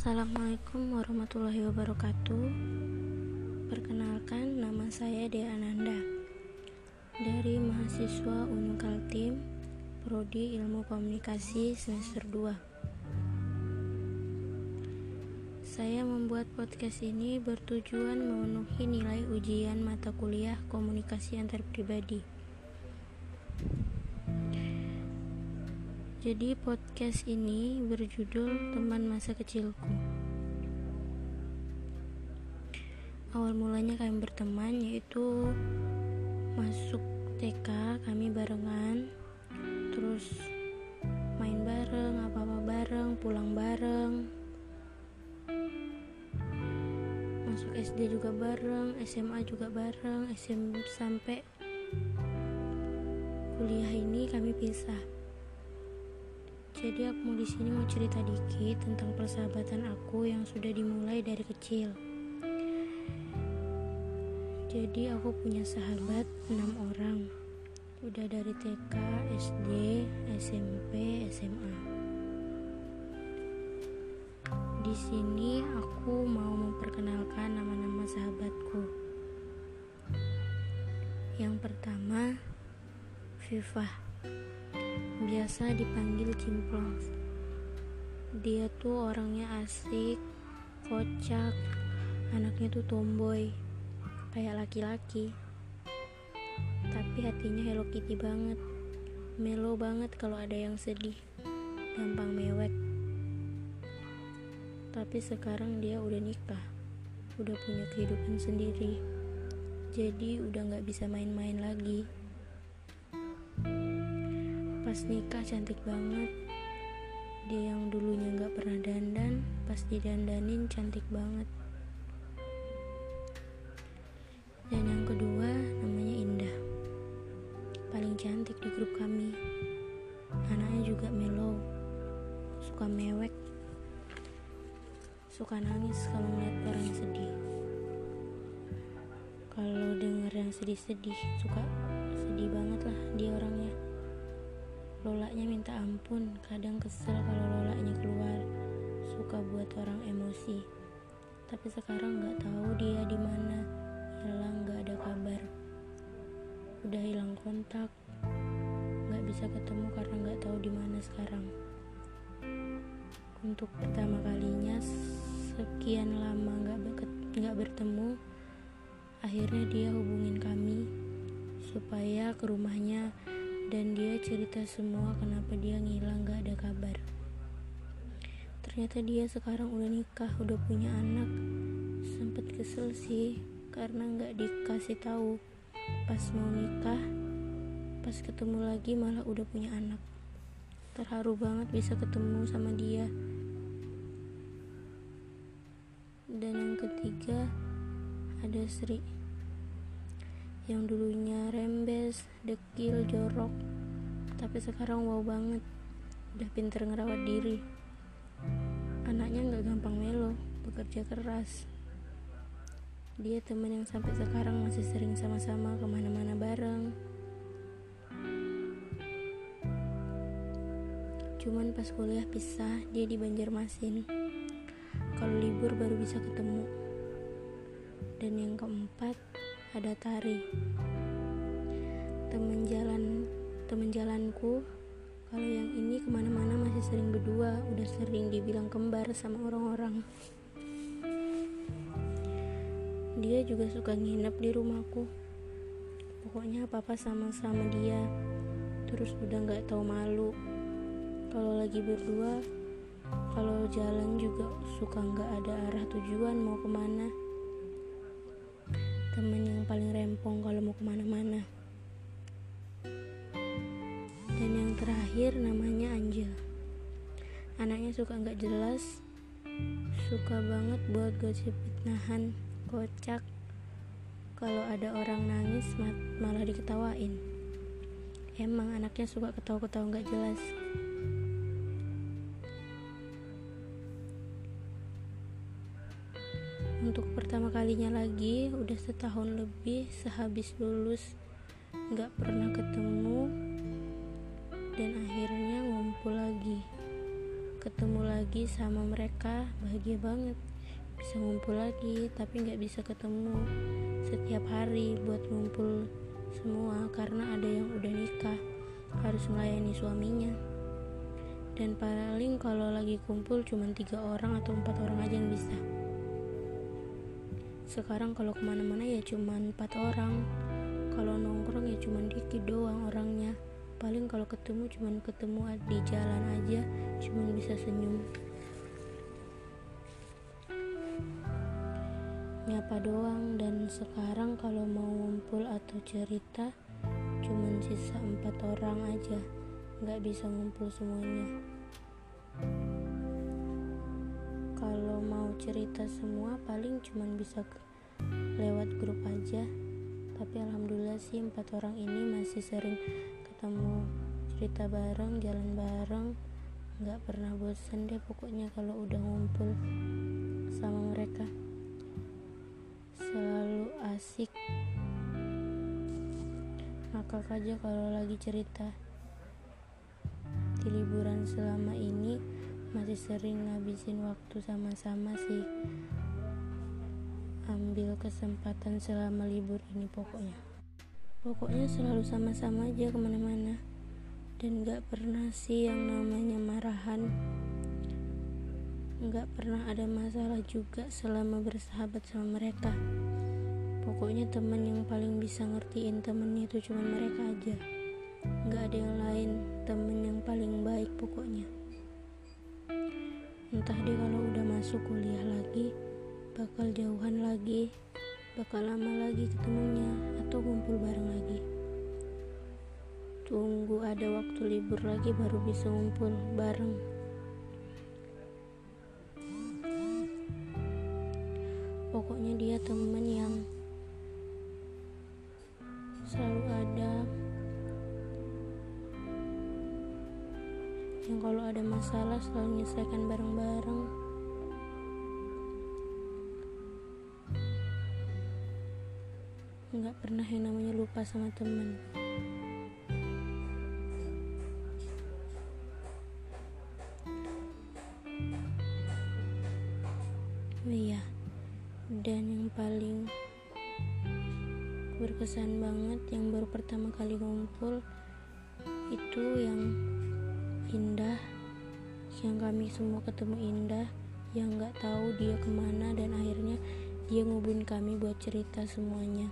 Assalamualaikum warahmatullahi wabarakatuh. Perkenalkan nama saya Dea Ananda. Dari mahasiswa Unyu Kaltim Prodi Ilmu Komunikasi semester 2 Saya membuat podcast ini bertujuan memenuhi nilai ujian mata kuliah komunikasi antar pribadi Jadi podcast ini berjudul Teman Masa Kecilku. Awal mulanya kami berteman yaitu masuk TK kami barengan, terus main bareng, apa-apa bareng, pulang bareng. Masuk SD juga bareng, SMA juga bareng, SM sampai kuliah ini kami pisah. Jadi aku di sini mau cerita dikit tentang persahabatan aku yang sudah dimulai dari kecil. Jadi aku punya sahabat enam orang. Udah dari TK, SD, SMP, SMA. Di sini aku mau memperkenalkan nama-nama sahabatku. Yang pertama, Viva biasa dipanggil Cimplong. Dia tuh orangnya asik, kocak, anaknya tuh tomboy, kayak laki-laki. Tapi hatinya Hello Kitty banget, melo banget kalau ada yang sedih, gampang mewek. Tapi sekarang dia udah nikah, udah punya kehidupan sendiri, jadi udah gak bisa main-main lagi pas nikah cantik banget. Dia yang dulunya gak pernah dandan pas didandanin cantik banget. Dan yang kedua namanya Indah. Paling cantik di grup kami. Anaknya juga melo suka mewek suka nangis kalau ngeliat orang sedih. Kalau denger yang sedih-sedih suka sedih banget lah dia orangnya Lolaknya minta ampun, kadang kesel kalau lolaknya keluar, suka buat orang emosi. Tapi sekarang nggak tahu dia di mana, hilang nggak ada kabar. Udah hilang kontak, nggak bisa ketemu karena nggak tahu di mana sekarang. Untuk pertama kalinya sekian lama nggak nggak bertemu, akhirnya dia hubungin kami supaya ke rumahnya dan dia cerita semua kenapa dia ngilang gak ada kabar. Ternyata dia sekarang udah nikah udah punya anak. Sempet kesel sih karena gak dikasih tahu. Pas mau nikah pas ketemu lagi malah udah punya anak. Terharu banget bisa ketemu sama dia. Dan yang ketiga ada Sri. Yang dulunya rembes, dekil, jorok, tapi sekarang wow banget, udah pinter ngerawat diri. Anaknya nggak gampang melo, bekerja keras. Dia teman yang sampai sekarang masih sering sama-sama ke mana-mana bareng. Cuman pas kuliah pisah, dia di Banjarmasin. Kalau libur baru bisa ketemu. Dan yang keempat, ada Tari temen jalan temen jalanku kalau yang ini ke mana-mana masih sering berdua udah sering dibilang kembar sama orang-orang. Dia juga suka nginep di rumahku. Pokoknya apa-apa sama-sama dia. Terus udah gak tahu malu. Kalau lagi berdua kalau jalan juga suka nggak ada arah tujuan mau ke mana. Teman yang paling rempong kalau mau ke mana-mana dan yang terakhir namanya Angel anaknya suka nggak jelas suka banget buat gosip fitnahan kocak. Kalau ada orang nangis malah diketawain. Emang anaknya suka ketawa-ketawa nggak jelas. Untuk pertama kalinya lagi udah setahun lebih sehabis lulus nggak pernah ketemu dan akhirnya ngumpul lagi. Ketemu lagi sama mereka bahagia banget. Bisa ngumpul lagi tapi nggak bisa ketemu setiap hari buat ngumpul semua karena ada yang udah nikah harus melayani suaminya. Dan paling kalau lagi kumpul cuma tiga orang atau empat orang aja yang bisa. Sekarang kalau ke mana-mana ya cuma empat orang. Kalau nongkrong ya cuma dikit doang orangnya paling kalau ketemu cuma ketemu di jalan aja cuma bisa senyum. Nyapa doang dan sekarang kalau mau ngumpul atau cerita cuman sisa empat orang aja. Nggak bisa ngumpul semuanya. Kalau mau cerita semua paling cuman bisa lewat grup aja. Tapi alhamdulillah sih empat orang ini masih sering ketemu cerita bareng jalan bareng nggak pernah bosan deh pokoknya kalau udah ngumpul sama mereka. Selalu asik. Ngakak aja kalau lagi cerita. Di liburan selama ini masih sering ngabisin waktu sama-sama sih. Ambil kesempatan selama libur ini pokoknya pokoknya selalu sama-sama aja ke mana-mana. Dan gak pernah sih yang namanya marahan. Nggak pernah ada masalah juga selama bersahabat sama mereka. Pokoknya teman yang paling bisa ngertiin temennya itu cuma mereka aja. Nggak ada yang lain temen yang paling baik pokoknya. Entah dia kalau udah masuk kuliah lagi bakal jauhan lagi bakal lama lagi ketemunya atau kumpul bareng lagi. Tunggu ada waktu libur lagi baru bisa ngumpul bareng. Pokoknya dia temen yang selalu ada. Yang kalau ada masalah selalu menyelesaikan bareng-bareng nggak pernah yang namanya lupa sama temen. Oh iya dan yang paling berkesan banget yang baru pertama kali ngumpul itu yang indah yang kami semua ketemu indah yang nggak tahu dia ke mana dan akhirnya dia ngubun kami buat cerita semuanya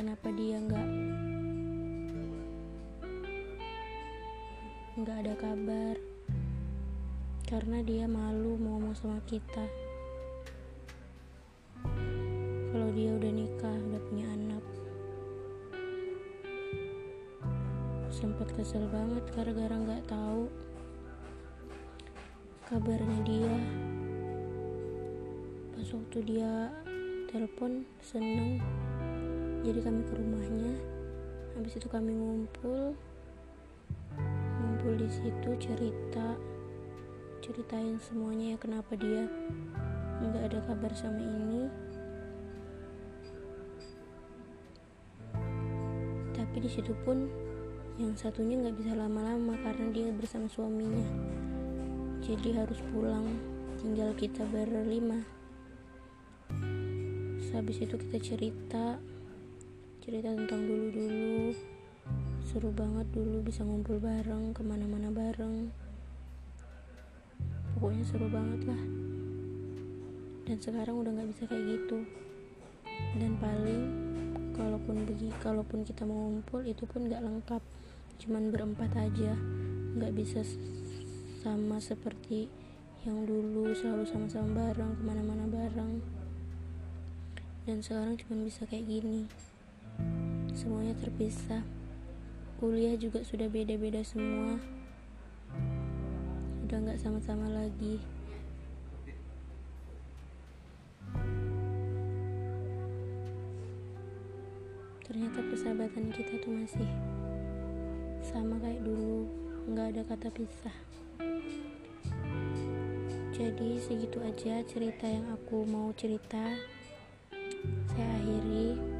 kenapa dia nggak nggak ada kabar? Karena dia malu mau ngomong sama kita. Kalau dia udah nikah udah punya anak. Sempat kesel banget gara-gara nggak tahu kabarnya dia. Pas waktu dia telepon seneng jadi kami ke rumahnya. Habis itu kami ngumpul. Ngumpul di situ cerita. Ceritain semuanya ya kenapa dia nggak ada kabar sama ini. Tapi di situ pun yang satunya nggak bisa lama-lama karena dia bersama suaminya. Jadi harus pulang tinggal kita berlima. Habis itu kita cerita cerita tentang dulu-dulu. Seru banget dulu bisa ngumpul bareng ke mana-mana bareng. Pokoknya seru banget lah. Dan sekarang udah nggak bisa kayak gitu. Dan paling kalaupun begi kalaupun kita mau ngumpul itu pun nggak lengkap. Cuman berempat aja. Nggak bisa sama seperti yang dulu. Selalu sama-sama bareng ke mana-mana bareng. Dan sekarang cuma bisa kayak gini semuanya terpisah. Kuliah juga sudah beda-beda semua. Udah nggak sama-sama lagi. Ternyata persahabatan kita tuh masih sama kayak dulu. Nggak ada kata pisah. Jadi segitu aja cerita yang aku mau cerita. Saya akhiri